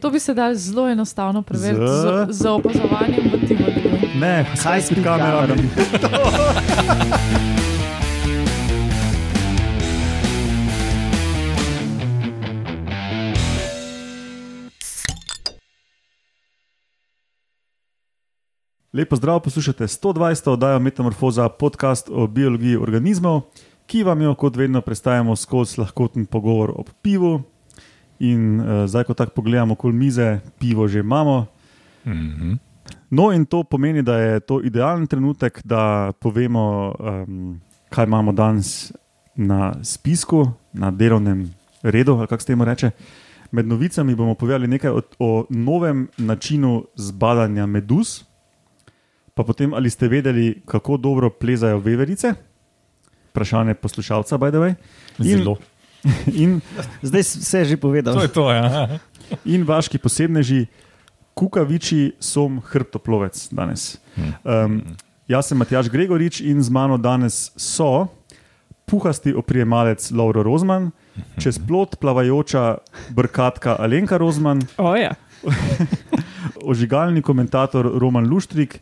To bi se dal zelo enostavno preveriti z, Z- opazovanjem v Tivoliju. Ne, Kaj s s kamerami. Lepo zdrav, poslušate 120. oddajo Metamorfoza, podcast o biologiji organizmov, ki vam jo kot vedno predstavljamo skozi lahkoten pogovor o pivu. In uh, zdaj, ko tako pogledamo okoli mize, pivo že imamo. Mhm. No, in to pomeni, da je to idealen trenutek, da povemo, um, kaj imamo danes na spisku, na delovnem redu, ali kako se temu reče. Med novicami bomo povedali nekaj o, o novem načinu zbadanja meduz, pa potem ali ste vedeli, kako dobro plezajo veverice. Vprašanje poslušalca, by the way. In- Zelo. In, Zdaj si vse že povedal. To je to, ja. in vaški posebneži, kukaviči, som hrbtoplovec danes. Um, jaz sem Matjaš Gregorič in z mano danes so puhasti oprijemalec Lauro Rozman, čez plot plavajoča brkatka Alenka Rozman, O, ja. ožigalni komentator Roman Luštrik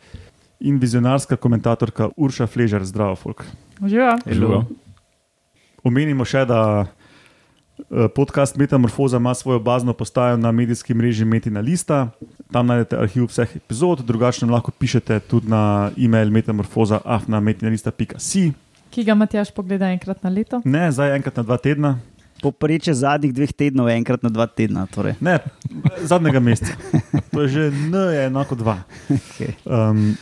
in vizionarska komentatorka Urša Fležar, zdravo, folk. Živa. Hello. Omenimo še, da podcast Metamorfoza ima svojo bazno postajo na medijski mreži Metina Lista. Tam najdete arhiv vseh epizod, drugače nam lahko pišete tudi na e-mail metamorfoza.afnametinalista.si. Ki ga Matjaš pogleda enkrat na leto. Ne, zdaj enkrat na dva tedna, Popreče zadnjih dveh tednov, enkrat na dva tedna. Torej. ne, zadnjega meseca. To je že N, je enako dva. Okay. Um,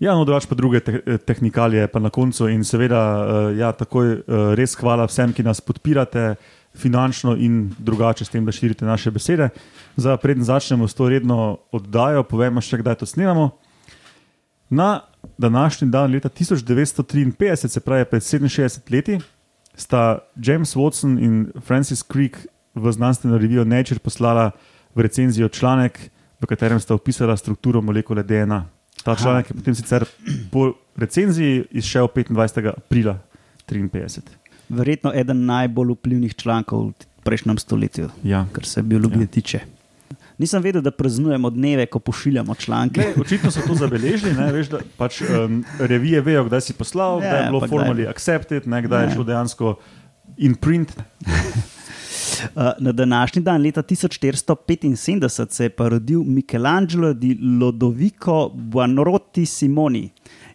ja, no, drugače pa druge te tehnikalije, pa na koncu. In seveda, uh, ja, takoj uh, res hvala vsem, ki nas podpirate finančno in drugače s tem, da širite naše besede. Za preden začnemo s to redno oddajo, povemo še, kdaj to snemamo. Na današnji dan, leta 1953, se pravi pred 67 leti, sta James Watson in Francis Crick v znanstveno revijo Nature poslala v recenzijo članek, v katerem sta opisala strukturo molekule DNA. Ta članek je potem sicer po recenziji izšel 25. aprila 1953. Verjetno eden najbolj vplivnih člankov v prejšnjem stoletju, Ja. kar se biologije Ja. tiče. Nisem vedel, da praznujemo dneve, ko pošiljamo članke. Ne, očitno so to zabeležili, ne, veš, da pač, um, revije vejo, kdaj si poslal, Ja, kdaj je bilo pa kdaj- formally accepted, ne, kdaj je Ja. šlo dejansko in print. Uh, Na današnji dan, leta 1475, se je pa rodil Michelangelo di Lodovico Buonarroti Simoni,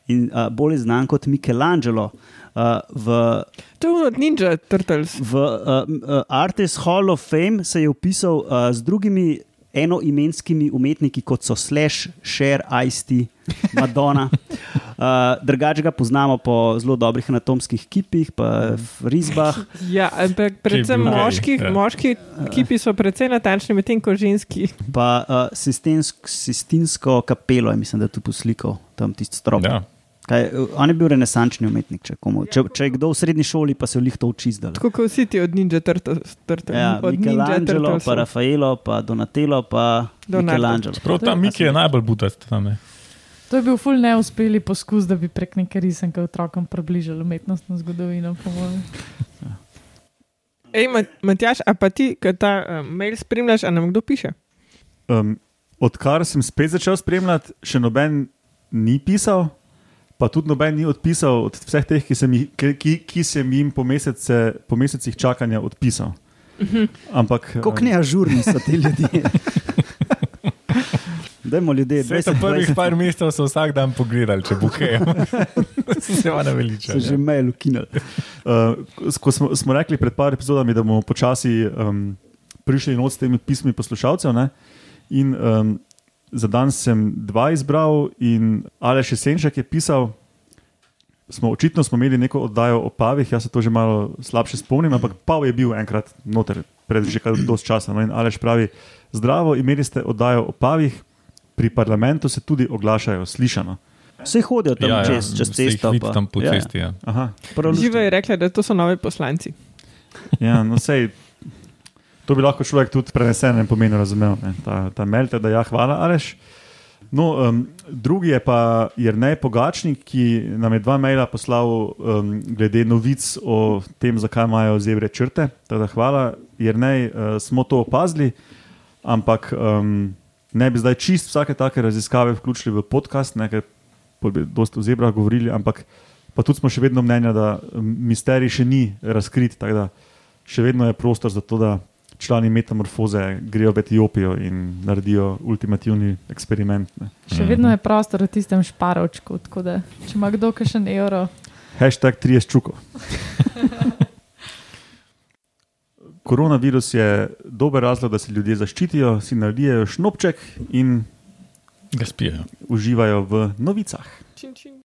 in, uh, bolj znan kot Michelangelo. Uh, v To je od Ninja Turtles. v uh, uh, Artist Hall of Fame se je upisal uh, z drugimi enoimenskimi umetniki, kot so Slash, Cher, Ice-T, Madonna. Uh, drugače ga poznamo po zelo dobrih anatomskih kipih, pa risbah. Ja, ampak predvsem gej, moški, ja. moški kipi so precej natančni, medtem ko ženski. Pa uh, sistinsk, sistinsko kapelo, je, mislim, da je tu poslikal tam tisti strop. Ja. Kaj, on je bil renesančni umetnik, če, komu, če, če je kdo v srednji šoli, pa se je lihto učizdal. Tako kot vsi ti od Ninja Turtles. Ja, od Michelangelo, pa. Rafaelo, pa Donatello, pa Donatello. Michelangelo. Prav ta Miki je najbolj butast tam. ne. To je bil ful neuspeli poskus, da bi prek neke risanke otrokom približali umetnostno zgodovino. mojem. Ej, Ma- Matjaš, a pa ti, ki ta uh, mail spremljaš, a nam kdo piše? Um, odkar sem spet začel spremljati, še noben ni pisal, pa tudi noben ni odpisal od vseh teh, ki sem, jih, ki, ki, sem jim po, mesece, po mesecih čakanja odpisal. Ampak Kako um, neažurni so ti ljudje? Dajmo Vse to 20, prvih 20 par mesecev so vsak dan pogledali, če bo kaj. Se se vam so naveličali. že mail ukinili. Uh, ko smo, smo rekli pred par epizodami, da bomo počasi um, prišli not s temi pismi poslušalcev. Ne? In um, za danes sem dva izbral, in Aleš Senček je pisal. Smo, očitno smo imeli neko oddajo o pavih, jaz se to že malo slabše spomnim, ampak pav je bil enkrat noter, pred že kar dosti časa. No, in Aleš pravi: Zdravo, imeli ste oddajo o pavih, pri parlamentu se tudi oglašajo, slišano. Vse hodijo tam ja, čez, čez se jih cesto. pa- Tam po ja, cesti. Ja. Luštno. Živa je rekla, da to so novi poslanci. Ja, no, sej, to bi lahko človek tudi prenesenem pomenu razumel. Ne? Ta, ta melte, da ja, hvala, Aleš. No, um, drugi je pa Jrnej Pogačnik, ki nam je dva maila poslal um, glede novic o tem, zakaj imajo zebre črte. Teda hvala, Jrnej, uh, smo to opazili. ampak um, ne bi zdaj čist vsake take raziskave vključili v podcast, ne, ker bi dosta o zebrah govorili, ampak pa tudi smo še vedno mnenja, da misterij še ni razkrit, tako da še vedno je prostor za to, da člani metamorfoze grejo v Etiopijo in naredijo ultimativni eksperiment. Ne. Še vedno je prostor v tistem šparovčku, tako da če ima kdo še en evro, Hashtag 30 čukov. Koronavirus je dober razlog, da se ljudje zaščitijo, si nalijejo šnopček in Ga spijo. uživajo v novicah. Čin, čin.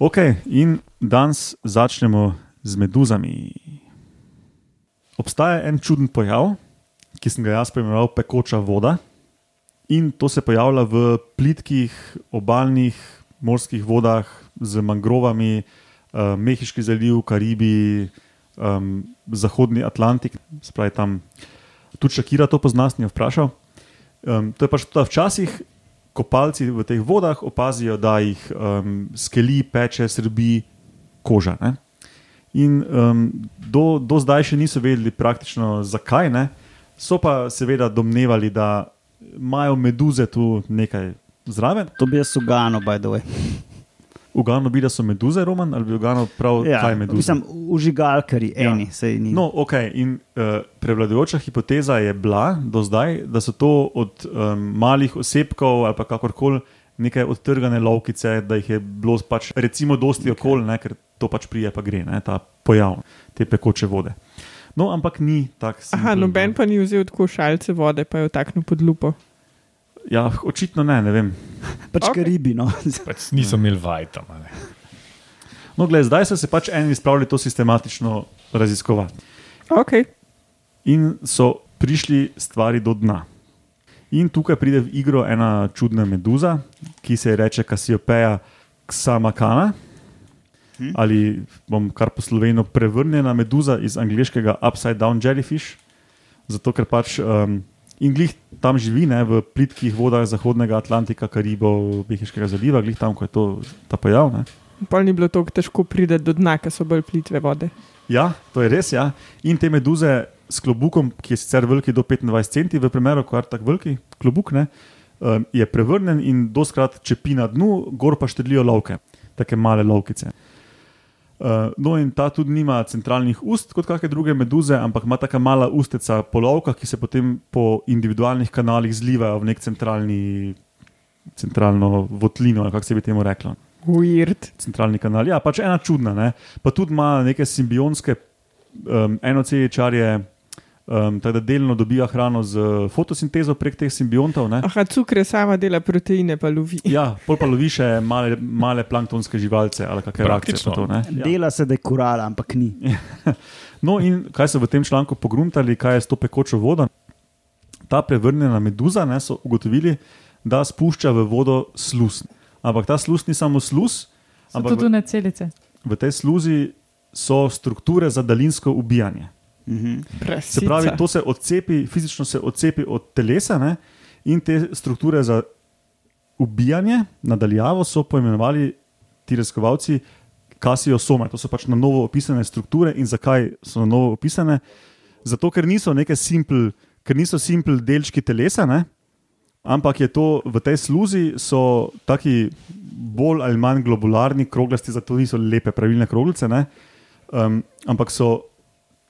Ok, in danes začnemo z meduzami. Obstaja en čuden pojav, ki sem ga jaz poimenoval pekoča voda, in to se pojavlja v plitkih obaljnih morskih vodah z mangrovami, uh, Mehiški zaliv, Karibi, um, Zahodni Atlantik, spravi tam. Tudi Šakira to pozna, sem jo vprašal. Um, to je pač to, da včasih kopalci v teh vodah opazijo, da jih um, skeli, peče, srbi koža. Ne? In um, do, do zdaj še niso vedeli praktično zakaj, ne? so pa seveda domnevali, da imajo meduze tu nekaj zraven. To bi jaz ugano, by the way. Ugano bi, da so meduze, Roman, ali bi ugano prav, ja, kaj je meduza. Mislim, užigalkari, Ja. eni, sej ni. No, ok. In uh, prevladujoča hipoteza je bila do zdaj, da so to od um, malih osebkov ali pa kakorkoli neke odtrgane lovkice, da jih je bilo pač recimo dosti okoli, ne, ker to pač prije pa gre, ne, ta pojav te pekoče vode. No, ampak ni tak. Aha, noben pa ni vzel tako šalce vode, pa je vtaknil pod lupo. Ja, očitno ne, ne vem. Pač okay. karibi. No. Pač niso imeli vajta. a ne. No, gled, zdaj so se pač eni spravili to sistematično raziskovati. Ok, in so prišli stvari do dna. In tukaj pride v igro ena čudna meduza, ki se ji reče Kasiopeja Xamakana. Hm. Ali bom kar po slovenu prevrnjena meduza iz angliškega upside down jellyfish, zato ker pač um, in glih tam živi ne, v plitkih vodah Zahodnega Atlantika, Karibov, Mehiškega zaliva, glih tam, ko je to ta pojav. Ne. pol ni bilo tako težko priti do dna, ker so bolj plitve vode. Ja, to je res. Ja. In te meduze s klobukom, ki je sicer veliki do 25 cm, v primeru, ko je tako veliki klobuk, ne, um, je prevrnen in doskrat čepi na dnu, gor pa štedlijo lovke, tako male lovkice. Uh, no, in ta tudi nima centralnih ust, kot kakšne druge meduze, ampak ima tako mala ustica polovka, ki se potem po individualnih kanalih zlivajo v nek centralni, centralno votlino, kako se bi temu reklo Weird. centralni kanal. Ja, pač ena čudna, ne? pa tudi ima neke simbionske um, enoceličarje, um, tako da delno dobiva hrano z fotosintezo prek teh simbiontov. Ne? Aha, cukre sama dela proteine, pa lovi. Ja, pol pa lovi še male, male planktonske živalce ali kakšne Praktično. To, ne? ja. Dela se, da je kurala, ampak ni. No, in kaj so v tem članku pogruntali, kaj je s to pekočo vodo? Ta prevrnjena meduza ne, so ugotovili, da spušča v vodo sluz. Ampak ta sluz ni samo sluz, ampak tudi v, celice. v tej sluzi so strukture za daljinsko ubijanje. Mhm. Se pravi, to se odcepi, fizično se odcepi od telesa ne? in te strukture za ubijanje nadaljavo so poimenovali ti raziskovalci kasiosome. To so pač na novo opisane strukture in zakaj so na novo opisane? Zato, ker niso neke simple, ker niso simple delčki telesa, ne? ampak je to v tej sluzi, so taki bolj ali manj globularni, kroglasti, zato niso lepe, pravilne kroglice, ne? um, ampak so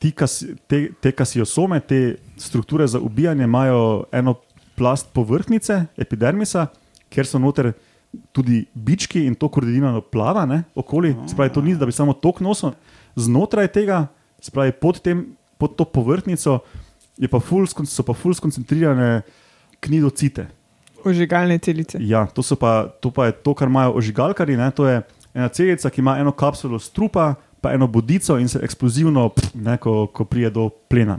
ti, kas, te, te kasiosome, te strukture za ubijanje, imajo eno plast povrhnjice, epidermisa, kjer so noter tudi bički in to koordinirano plava ne, okoli. Spravi, to ni, da bi samo tok nosil. Znotraj tega, spravi, pod, tem, pod to povrhnjico, je pa ful, so pa ful skoncentrirane knidocite. Ožigalne celice. Ja, to, pa, to pa je to, kar imajo ožigalkari. Ne, to je ena celica, ki ima eno kapsulo strupa, pa eno bodico in se eksplozivno, pff, ne, ko, ko prije do plena.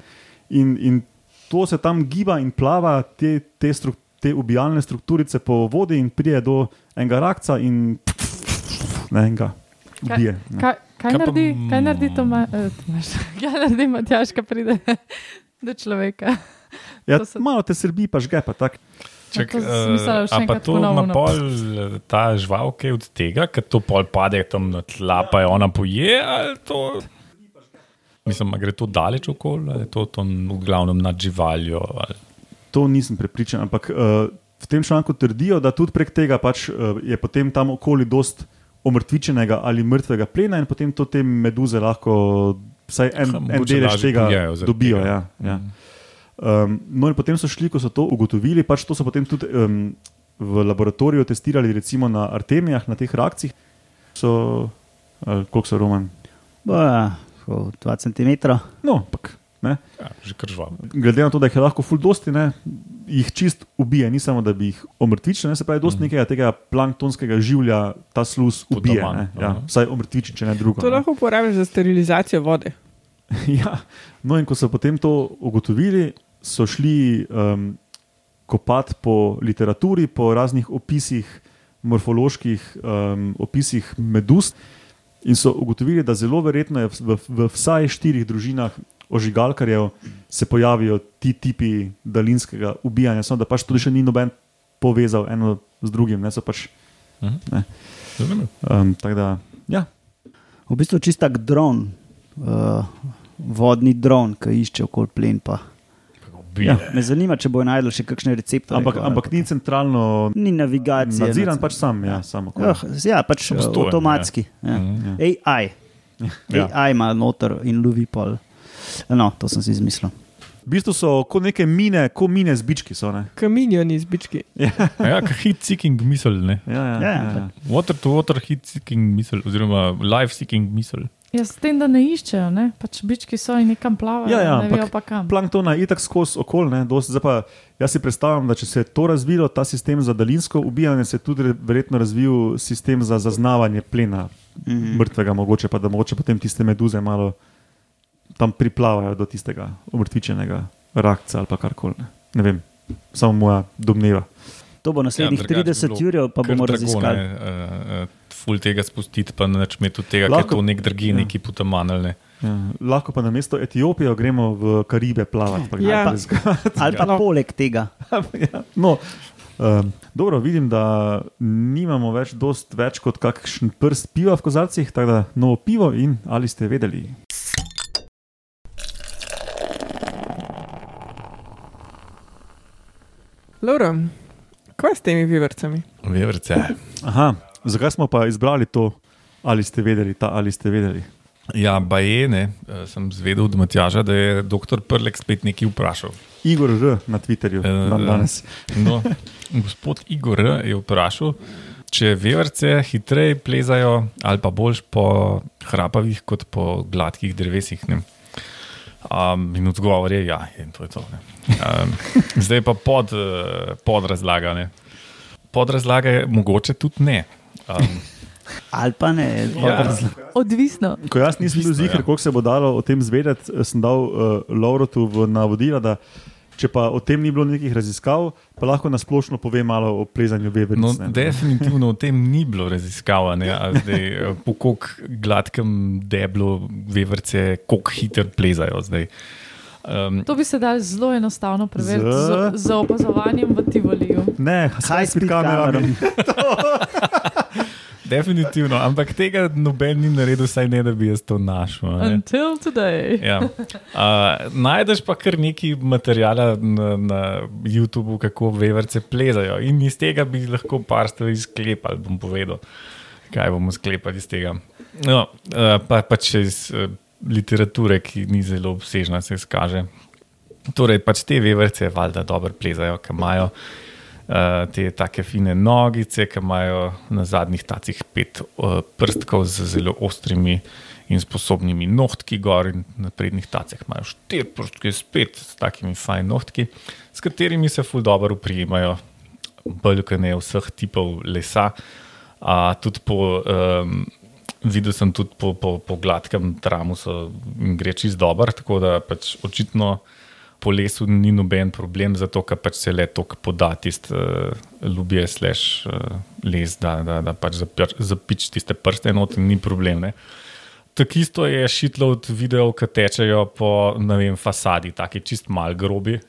In, in to se tam giba in plava, te, te, struk, te ubijalne strukturice po vodi in prije do enega rakca in ne, enega ubije. ne. Kaj, kaj, Kaj naredi, kaj naredi to, ma, eh, Tomaž? kaj naredi Matjaš, ko pride do človeka? Ja, so- malo te srbi, pa žge pa tako. Čak, še a pa to ima pol ta žival kaj od tega, ker to pol pade tam na tla, pa je ona poje. ali To... Mislim, gre to daleč okoli, ali je to, to v glavnem nad živaljo. Ali... To nisem prepričan, ampak uh, v tem članku trdijo, da tudi prek tega pač, uh, je potem tam okoli dost omrtvičenega ali mrtvega plena in potem to te meduze lahko vsaj en, Ha, en delež tega dobijo. tega. Ja, ja. Mhm. Um, no, in potem so šli, ko so to ugotovili, pač to so potem tudi um, v laboratoriju testirali, recimo na artemijah, na teh reakcijah. So, koliko so roman? Ba, 2 cm. No, ampak. Ne? Ja, že kar žval. Glede na to, da jih je lahko ful dosti, ne, jih čist ubije, ni samo da bi jih omrtvičili, ne, se pravi, dosti mm. nekega tega planktonskega življa ta sluz ubije. Ne, ja, vsaj omrtviči, če ne drugo. To ne. lahko uporabiš za sterilizacijo vode. ja. No, in ko so potem to ugotovili, so šli um, kopati po literaturi, po raznih opisih, morfoloških um, opisih meduz, in so ugotovili, da zelo verjetno je v, v vsaj štirih družinah ožigalkarjev se pojavijo ti tipi daljinskega ubijanja, samo da pač tudi še ni noben povezal eno z drugim. Ne, so pač, Zanimivo. um, tako da, ja, V bistvu čist tak dron, uh, vodni dron, ki išče okoli plen. Pa. Ja. Me zanima, če bo najdel še kakšne recepte. ampak, ampak ni centralno ni navigacije. nadziran, nad- pač sam. Ja, samo Ja, ja, pač Samostojen, avtomatski. Ja. Mhm. AI. Ja. AI ima noter in lovi pol. No, to sem si izmislil. V bistvu so kot neke mine, kot mine z bički. So, ne? Kamioni z bički. Ja, kot hit-seeking misel. Ne? ja, ja, Ja, ja, ja. Water-to-water hit-seeking misel, oziroma life-seeking misel. Ja, s tem, da ne iščejo, ne? pač bički so in nekam plavajo, Ja, ja, ne vejo pa kam. Planktona je itak skozi okolje. Jaz si predstavljam, da če se je to razvilo, ta sistem za daljinsko ubijanje, se je tudi verjetno razvil sistem za zaznavanje plena Mhm. mrtvega, mogoče pa da mogoče potem tiste meduze malo tam priplavajo do tistega umrtvičenega rakca ali pa karkoli. Ne. ne vem, samo moja domneva. To bo naslednjih Ja, drugače bi 30 bilo ur, pa bomo drago, raziskali. ne, eh, eh, Ful tega spustiti, pa neč imeti od tega, ker Lahko- je to nek dragi, ja. neki potamanelne. Ja, lahko pa na mesto Etiopijo gremo v Karibe plavati. pa Ja. gremo raziskati. Ali pa No. poleg tega. ja, no, um, dobro, vidim, da nimamo več, dost več kot kakšen prst piva v kozarcih, tako da novo pivo in ali ste vedeli. Laura, kaj s temi vivrcami? Vevrce. Aha, zakaj smo pa izbrali to, ali ste vedeli, ta ali ste vedeli? Ja, bajene, eh, sem zvedel od Matjaža, da je doktor Prlek spet nekaj vprašal. Igor R. na Twitterju Eh, dan danes. No, gospod Igor R. je vprašal, če vevrce hitreje plezajo ali pa boljš po hrapavih kot po gladkih drevesih. Ne? Um, in odgovor je, ja, in to je to. ne. Um, zdaj pa pod, eh, podrazlaga. ne. Podrazlaga je mogoče tudi ne. Um, Ali pa ne. ja, Odvisno. Ko jaz nisem bil ziger, ja. koliko se bo dalo o tem zvedeti, eh, sem dal uh, Laurotu v navodila, da če pa o tem ni bilo nekih raziskav, pa lahko nasplošno pove malo o plezanju veveric. no, ne. definitivno o tem ni bilo raziskav, ne, a zdaj, eh, po koliko gladkem deblu vevrce, koliko hitro plezajo. Zdaj. Um, To bi se dal zelo enostavno preveriti Z- z, z opazovanjem v Tivoliju. Ne, speed speed kamerami. Definitivno, ampak tega noben ni naredil, saj ne da bi jaz to našel. ne. Until today. Ja. Uh, najdeš pa kar nekaj materijala na, na YouTubu, kako veverce plezajo. In iz tega bi lahko par stvari sklepali, bom povedal, kaj bomo sklepali iz tega. No, uh, pa, pa če iz uh, literature, ki ni zelo obsežna, se izkaže. Torej, pač te veverce, valjda, dobro plezajo, ki imajo uh, te take fine nogice, ki imajo na zadnjih tacih pet uh, prstkov z zelo ostrimi in sposobnimi nohtki, gor in na prednjih tacah imajo štiri prstke spet s takimi fajn nohtki, s katerimi se ful dobro uprijemajo, bolj kot ne vseh tipov lesa. A, tudi po, um, videl sem tudi po, po, po gladkem tramu, jim gre čist dobro, tako da pač očitno po lesu ni noben problem, zato ker pač se le toliko poda tisti uh, ljubje, slash uh, les, da, da, da pač zapir- zapič tiste prste not in ni problem. Ne. Tako isto je šitlo od videov, ki tečejo po vem, fasadi, taki čist mal grobi.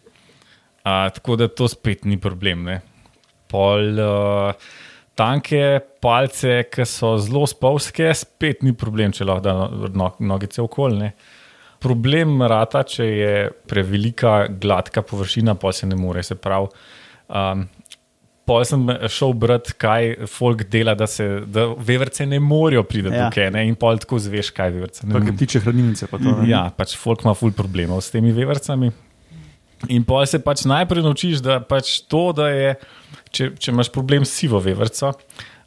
A, tako da to spet ni problem. Ne. Pol uh, tanke palce, ki so zelo spolske, spet ni problem, če lahko da no, nogice okolne. Problem rata, če je prevelika gladka površina, pa se ne more. Se pravi, um, pol sem šel brati, kaj folk dela, da, se, da veverce ne morejo priti Ja. tukaj. Ne? In pol tako zveš, kaj veverce Kar morejo. tiče hranilnice. Pa to, ne. Ja, pač folk ima ful problemov s temi vevercami. In pol se pač najprej naučiš, da pač to, da je, če, če imaš problem s sivo veverco,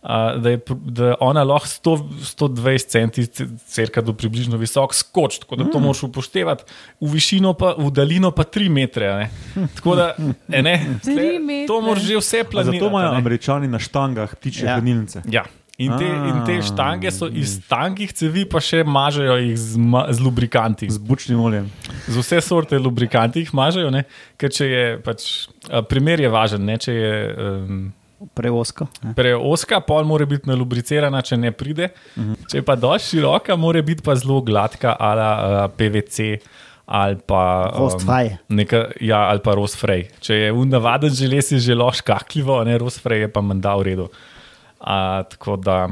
a, da je da ona lahko 100, 120 cm, crka do približno visok skoč, tako da to Mm. moraš upoštevati, v višino pa, v daljino pa 3 metre. a Ne? Tako da, e, ne, tle- to moraš že vse A planirati. Zato imajo a američani na štangah ptičje Ja. ja. hranilnice. Ja. In te, in te A. štange so iz tankih cevi, pa še mažejo jih z, ma, z lubrikanti. Z bučnim oljem. Z vse sorte lubrikanti jih mažejo, ne? ker če je pač, a, primer je važen, ne? če je um, Preosko. ne. preoska, pol mora biti nalubricirana, če ne pride. Uh -huh. Če je pa dosti široka, mora biti pa zelo gladka, ali PVC. Ali pa, Rostfrei. neka, ja, ali pa rostfrej. Če je unavaden želez, je zelo škakljivo, ne rostfrej je pa menda v redu. A, tako da,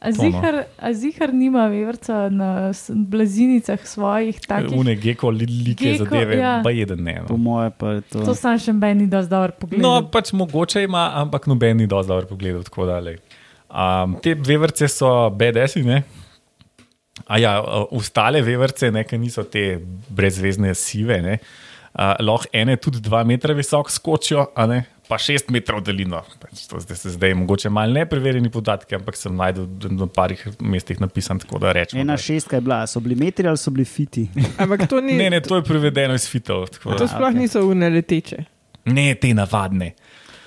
A zihar, a zihar nima vevrca na blazinicah svojih takih. une geko, li- like Geko, zadeve, ja. pa jeden ne. Po No. moje pa je to. To sam še meni ni dosti dobro pogled. no, pač mogoče ima, ampak noben ni dosti dobro pogledal. tako da, glej. Um, te veverce so BDS-i, ne? A ja, ostale veverce, ne, ki niso te brezvezne sive, ne, uh, lahko ene tudi dva metra visok skočijo, a ne, pa šest metrov daljino. Pač to zdaj, se zdaj mogoče malo nepreverjeni podatki, ampak sem najdel na parih mestih napisan, tako da rečem. Ena šestka je bila, so bili metri ali so bili fiti. Ampak to ni. Ne, ne, to je prevedeno iz fitov. To da- sploh okej. niso uneleteče. Ne, te navadne.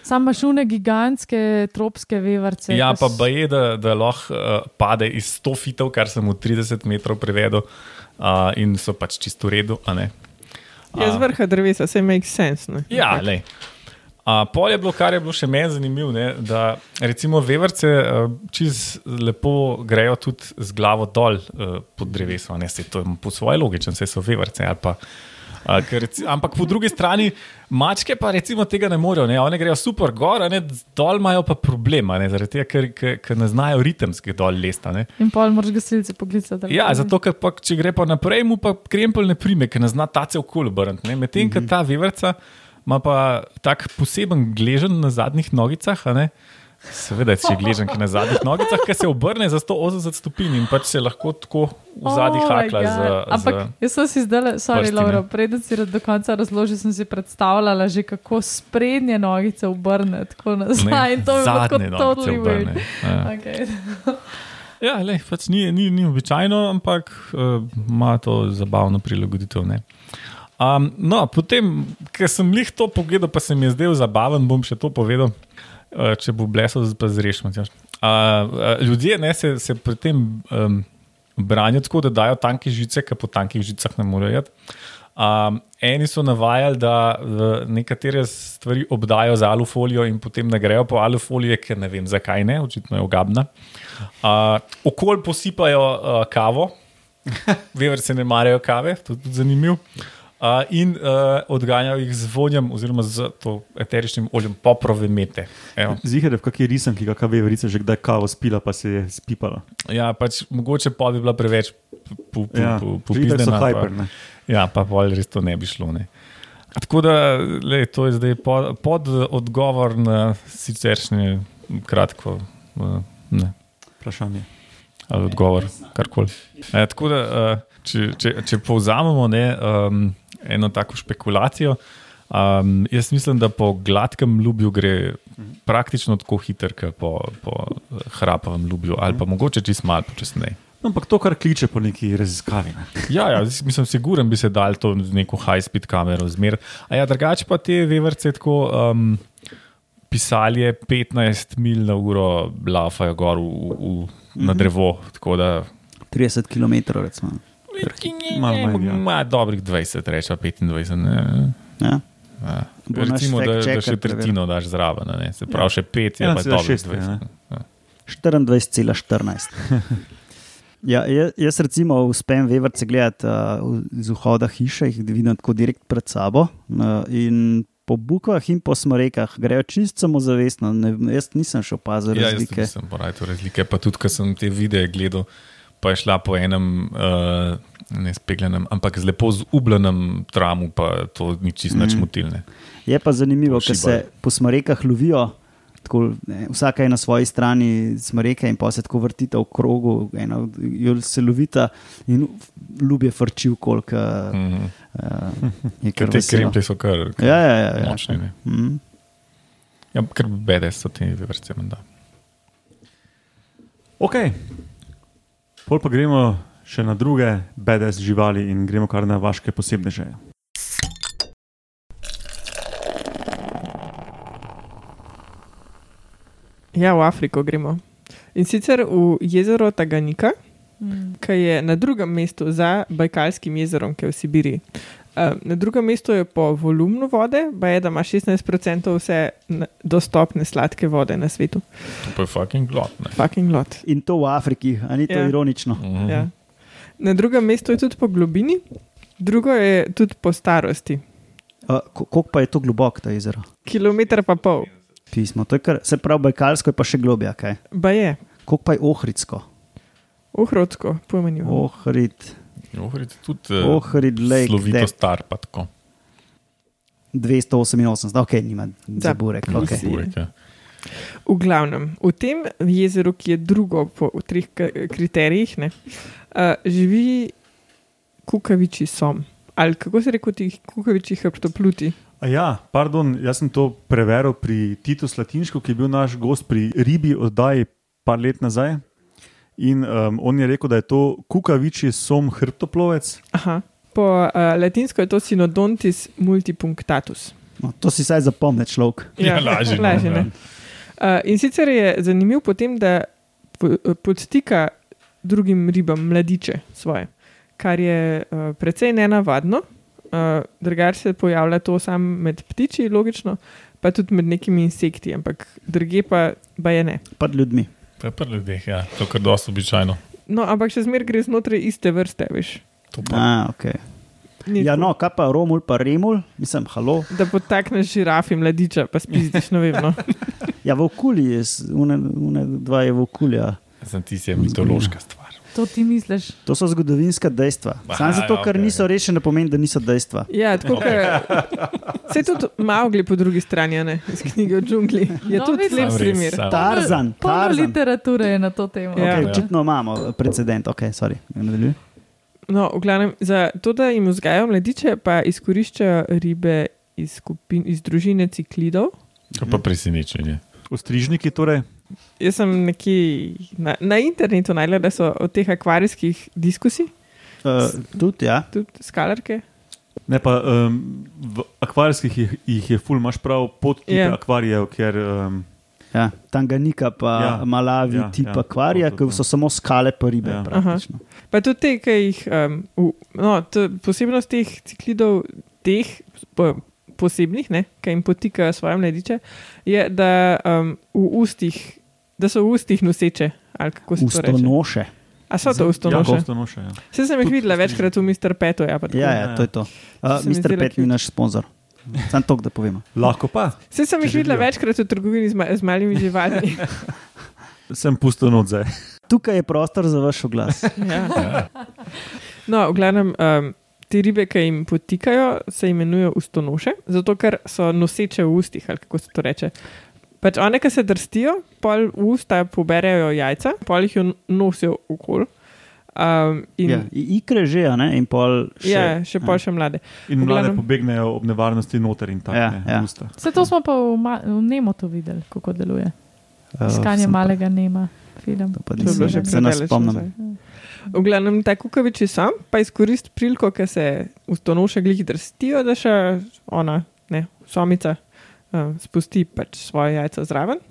Sam imaš une gigantske tropske vevrce. Ja, pa s- baje, da, da lahko uh, pade iz 100 fitov, kar sem v 30 metrov prevedel, uh, in so pač čisto v redu. A ne. Ja, z vrha drevesa, se make sense. Ne? Ja, le. Uh, pol je bilo, kar je bilo še meni zanimivo, ne, da recimo veverce uh, čez lepo grejo tudi z glavo dol uh, pod drevesom, ne se to je po svoje logično, se so veverce ali pa. Uh, ker, reci- ampak po drugi strani, mačke pa recimo tega ne morejo, ne? one grejo super gor, a ne, dol imajo pa problema, ne? zaradi tega, ker, ker, ker ne znajo ritemski dol lesta. Ne? In pol moraš gasilce poklicati. Ja, zato, ker pa, če gre pa naprej, mu pa krempel ne prime, ker ne zna tace okoli obrniti. ne. Medtem, mm -hmm. ko ta veverca ima pa tak poseben gležen na zadnjih nogicah, a ne. Seveda, če je gležen ki na zadnjih nogicah, ki se obrne za 180 stopinj in pač se lahko tako v zadnjih Oh hakla z, Ampak z jaz sem si zdaj, sorry, ne. Laura, preden si do konca razložil, sem si predstavljala že, kako sprednje nogice obrne tako nazaj. In to bilo tako totally weird. Ja. Okay. Ja, lej, pač ni, ni, ni običajno, ampak uh, ima to zabavno prilagoditev. ne. Um, no, potem, ker sem jih to pogledal, pa se mi je zdel zabaven, bom še to povedal, če bo blesel, pa zrešil. Uh, ljudje ne, se, se pri tem um, branijo tako, da dajo tanke žice, ker po tankih žicah ne morejo jeti. Um, eni so navajali, da nekatere stvari obdajo z alufolijo in potem ne grejo po alufolije, ker ne vem zakaj ne, očitno je ogabna. Uh, okolj posipajo uh, kavo, veverce ne marajo kave, to je tudi zanimivo. Uh, in uh, odganjajo jih z vonjem, oziroma z to eteričnim oljem poprove mete. Zihar je v kakšni risanki, kakšna veverica že kdaj kavo spila, pa se je spipala. Ja, pač mogoče pa bi bila preveč Ja, popizdena. itak so hyper, ne. Ja, pa pol res to ne bi šlo. Ne. Tako da lej, to je zdaj pod, pod odgovor na siceršnje kratko. uh, Ne. Vprašanje. ali odgovor, karkoli. E, tako da, uh, če, če, če povzamemo ne, um, eno tako špekulacijo, um, jaz mislim, da po gladkem ljubju gre praktično tako hiter, kot po, po hrapavem ljubju, ali pa mogoče čist malo počasneje. No, ampak to, kar kliče po neki raziskavi. Ne. Ja, ja, mislim, siguren bi se dal to z neko high-speed kamero zmeriti. A ja, drugače pa te veverce tako. Um, Pisali je 15 mil na uro, lafajo gor v, v, na drevo. Tako da 30 km. Recimo. Malo manj, ja. ima dobrih 20, reče 25. Ne, Ja. ja. Bo Recimo, da, da še tretjino daš zraven, a ne. se pravi, še 5 je pa 1,6 dobrih je, ne. 20. 24,14. Ja, jaz, jaz recimo uspem vevrce gledati uh, iz vhoda hiše, jih vidim tako direkt pred sabo. Uh, in po bukvah in po smrekah grejo čisto samozavestno. Ne, jaz nisem še opazil Ja, jaz razlike. tudi nisem porajal razlike. Pa tudi, ko sem te videe gledal, pa je šla po enem, uh, ne spegljenem, ampak z lepo zubljenem tramu, pa to ni čisto nič Mm. motilne. Je pa zanimivo, ker se po smrekah lovijo. Tako, ne, vsaka je na svoji strani smreke in pa se tako vrtita v krogu, jo se lovita in ljubje frči v kolk. Uh, Mhm. uh, je Ker te kremplje so kar, kar Ja, ja, ja, ja. močni. ne. Mm. Ja, ker bede so te vrste. menda. Ok, pol pa gremo še na druge BDS živali in gremo kar na vaše posebne želje. Ja, v Afriko gremo. In sicer v jezero Taganika, Mm. ki je na drugem mestu za Bajkalskim jezerom, ki je v Sibiriji. Uh, na drugem mestu je po volumnu vode, pa je, da ima 16% vse dostopne sladke vode na svetu. To pa je fucking glot. ne. Fucking lot. In to v Afriki, a ni to Ja. ironično. Mhm. Ja. Na drugem mestu je tudi po globini, drugo je tudi po starosti. Uh, Koliko pa je to globoko, ta jezero? Kilometr pa pol, Pismo. To je kar, se pravi, Bajkalsko je pa še globja. Kaj? ba je, Koliko pa je Ohridsko? uhrotsko, pojmanju. Ohrid, Ohrid tudi uh, Ohrid Lake, slovito depth. star, pa tako. 288, ok, nima za burek. Okay. Burek, ja. V glavnem, v tem jezeru, ki je drugo po treh kriterijih, ne, uh, živi kukaviči som. Ali kako se reče tih kukavičjih hrbtopluti? A Ja, pardon, jaz sem to preveril pri Titu Slatinšku, ki je bil naš gost pri Ribi oddaji par let nazaj. In um, on je rekel, da je to kukavičji som hrbtoplovec. Aha. Po uh, latinsko je to sinodontis multipunctatus. No, to si saj zapomne človek. Ja, lažje, no, lažje ja. ne. Uh, in sicer je zanimiv potem, da po- podstika drugim ribam mladiče svoje, kar je uh, precej nenavadno. Uh, Drugače se pojavlja to samo med ptiči, logično, pa tudi med nekimi insekti, ampak druge pa, pa je ne. Pred ljudmi. Je pri ljudeh, ja. to je kar dosto običajno. No, ampak še zmeraj gre znotraj iste vrste, veš. To pa- A, okay. Ni Ja, no, kaj pa Romul, pa Remul, mislim, halo. Da potakneš žirafi mladiča, pa spizdiš, ne vem. No. Ja, v okolju je, une, une dva je v okolju. Sem ti je mitološka stvar. To ti misliš? To so zgodovinska dejstva. Samo zato, ker ja, niso rešene, ne pomeni, da niso dejstva. Ja, tako kot se tudi Maugli po drugi strani, ne iz knjige o džungli. Je No, tudi lep primer. sam. Tarzan, Polno Tarzan. literature je na to temo. Ja. Okay, očitno imamo precedent, ok, sorry. Nadaljuj. No, v glavnem, za to, da jim vzgajajo mladiče, pa izkoriščajo ribe iz, skupin, iz družine ciklidov. To pa presenečenje. Ostrižniki, torej. Jaz sem nekje na, na internetu najdel, da so od teh akvarijskih diskusij, Uh, tudi, ja. tudi skalarke. Ne, pa, um, v akvarijskih jih, jih je ful, imaš prav pod tipe Ja. yeah. akvarijev, ker um, Ja, Tanganika, pa ja. Malavi, ja, Ja, tip ja, ja, akvarija, ki so samo skale, pa ribe. Ja. Praktično. Pa tudi te, ki jih, um, v, no, to, posebnost teh ciklidov, teh posebnih, ne, ki jim potikajo svoje mladiče, je, da, um, v ustih, da so v ustih noseče. Ustonoše. A so to Ja, ustonoše? ustonoše, ja. Vse sem jih videla večkrat v Mr. Petu. Ja, pa tako. Ja, ja, to je to. Uh, Mr. Pet ni naš sponzor. Sam to, da povemo. Lahko pa, Vse sem jih videla večkrat v trgovini z, ma z malimi živalmi. sem zdaj. Tukaj je prostor za vaš oglas. ja. No, v glavnem, um, te ribe, ki jim potikajo, se imenujejo ustonoše, zato ker so noseče v ustih, ali kako se to reče. Pač one, ki se drstijo, pol v usta poberejo jajca, pol jih jo nosijo okol. Um, in, Ja, ikre že, a ne? In pol še. ja, še pol še mlade. In V mlade glavnem- pobegnejo ob nevarnosti noter in tako. Ja, ne, ja. v. Vse to smo pa v, v Nemotu videli, kako deluje. Uh, Iskanje pa- malega Nema, film. To pa To je bilo že nisem, V glavnem, ta kukaviči sam pa izkoristi priliko, ker se ustonoše glih drstijo, da še ona, ne, somica, uh, spusti pač svoje jajca zraven.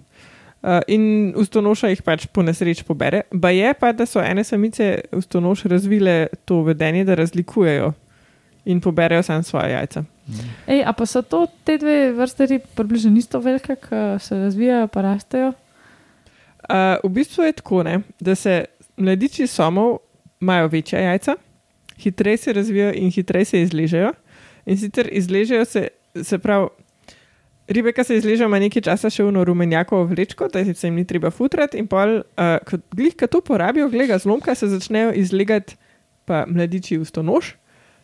Uh, in ustonoša jih pač po nesreč pobere. Ba je pa, da so ene samice ustonoš razvile to vedenje, da razlikujejo in poberejo samo svoje jajca. Ej, a pa so to te dve vrste rib približno isto velike, ki se razvijajo, pa rastejo? Uh, v bistvu je tako, ne, da se mladiči somov imajo večja jajca, hitreje se razvijajo in hitreje se izležejo. In sicer izležejo se, se pravi, ribe, ki se izležejo, ima nekaj časa še v rumenjakovo vlečko, da se jim ni treba futrati. In pol, uh, ko glih, ki to porabijo, gleda zlomka, se začnejo izlegati pa mladiči v stonož.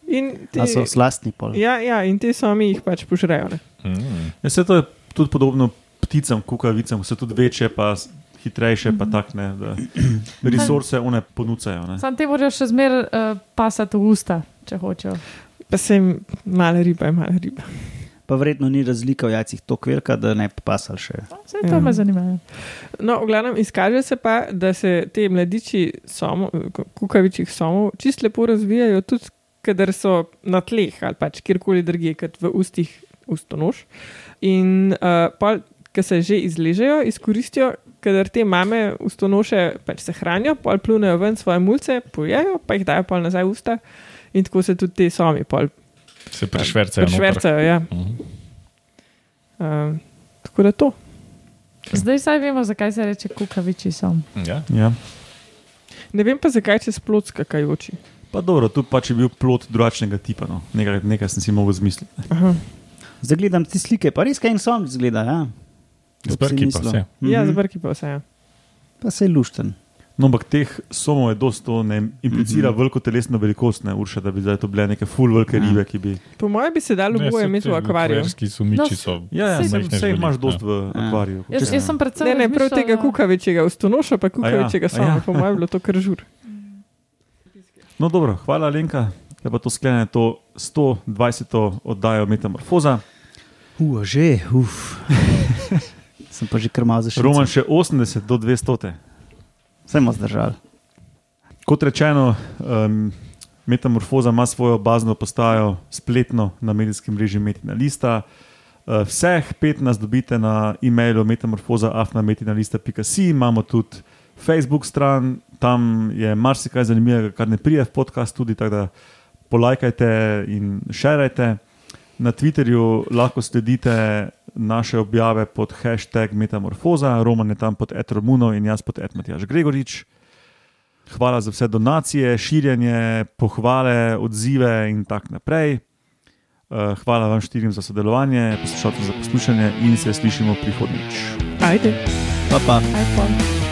In A so slastni pol. ja, ja, in te sami jih pač požrejo. Ne? Mm. Ja, se to je tudi podobno pticam, kukavicam, so tudi večje, pa hitrejše, pa tak ne. da Resurse one ponucajo. Ne. Sam te morajo še zmeraj uh, pasati v usta, če hočejo. Pa se jim male ribe, male ribe. Pa verjetno ni razlika v jajcih tako velika, da ne bi pasal še. Vse to Ja. me zanima. ja. No, v glavnem izkaže se pa, da se te mladiči somo, kukavičjih somov čist lepo razvijajo, tudi kadar so na tleh ali pač kjerkoli drugje, kot v ustih ustonož. In uh, ki se že izležejo, izkoristijo, kadar te mame ustonoše pač se hranijo, pol plunejo ven svoje mulce, pojejo, pa jih dajo pol nazaj v usta. In tako se tudi te somi pol Se prešvercajo. noter. prešvercajo. Ja. Uh, tako da to. Zdaj saj vemo, zakaj se reče kukaviči som. Ja. Ja. Ne vem pa, zakaj čez plot skakajoči. Pa dobro, tu pač je bil plot drugačnega tipa. No. Nekaj, nekaj sem si mogel zmisliti. Aha. Zdaj gledam te slike, pa res kaj en som zgleda. Ja? Zbrki pa vse. Ja, Mhm. zbrki pa vse. Ja. Pa se je lušten. No, ampak teh somov je dosto, to ne implicira mm Mhm. -hmm. veliko telesno velikost, ne urša, da bi zdaj to bile neke full velike Ja. ribe, ki bi. Po mojem bi se dalo boje imeti ti v akvariju. akvarijski sumiči No, so. Ja, ja Sej- jih imaš živali, dost v Ja. akvariju. Jaz, jaz sem predvsem. Ne, ne, prav tega kukavičega ustonoša, pa kukavičega a sama. ja. Po mojem je bilo to kar žur. No, dobro, hvala, Lenka. Da pa to sklene to 120. oddajo Metamorfoza. Uf, že, uf. Sem pa že krmal za še. Roman še 80 do 200. Sem zdržal. Kot rečeno, um, Metamorfoza ima svojo bazno postajo spletno na medijskem mreži Metina Lista. Uh, vseh pet nas dobite na e-mailu metamorfoza.afnametinalista.si, imamo tudi Facebook stran, tam je marsikaj zanimivega, kar ne prije v podcast, tudi tako da polajkajte in šerajte. Na Twitterju lahko sledite naše objave pod hashtag Metamorfoza, Roman je tam pod Etromuno in jaz pod Etmatjaš Gregorič. Hvala za vse donacije, širjenje, pohvale, odzive in tako naprej. Eh, Hvala vam štirim za sodelovanje, poslušalcem za poslušanje in se slišimo prihodnjič. Ajde. Pa pa. Aj, pa.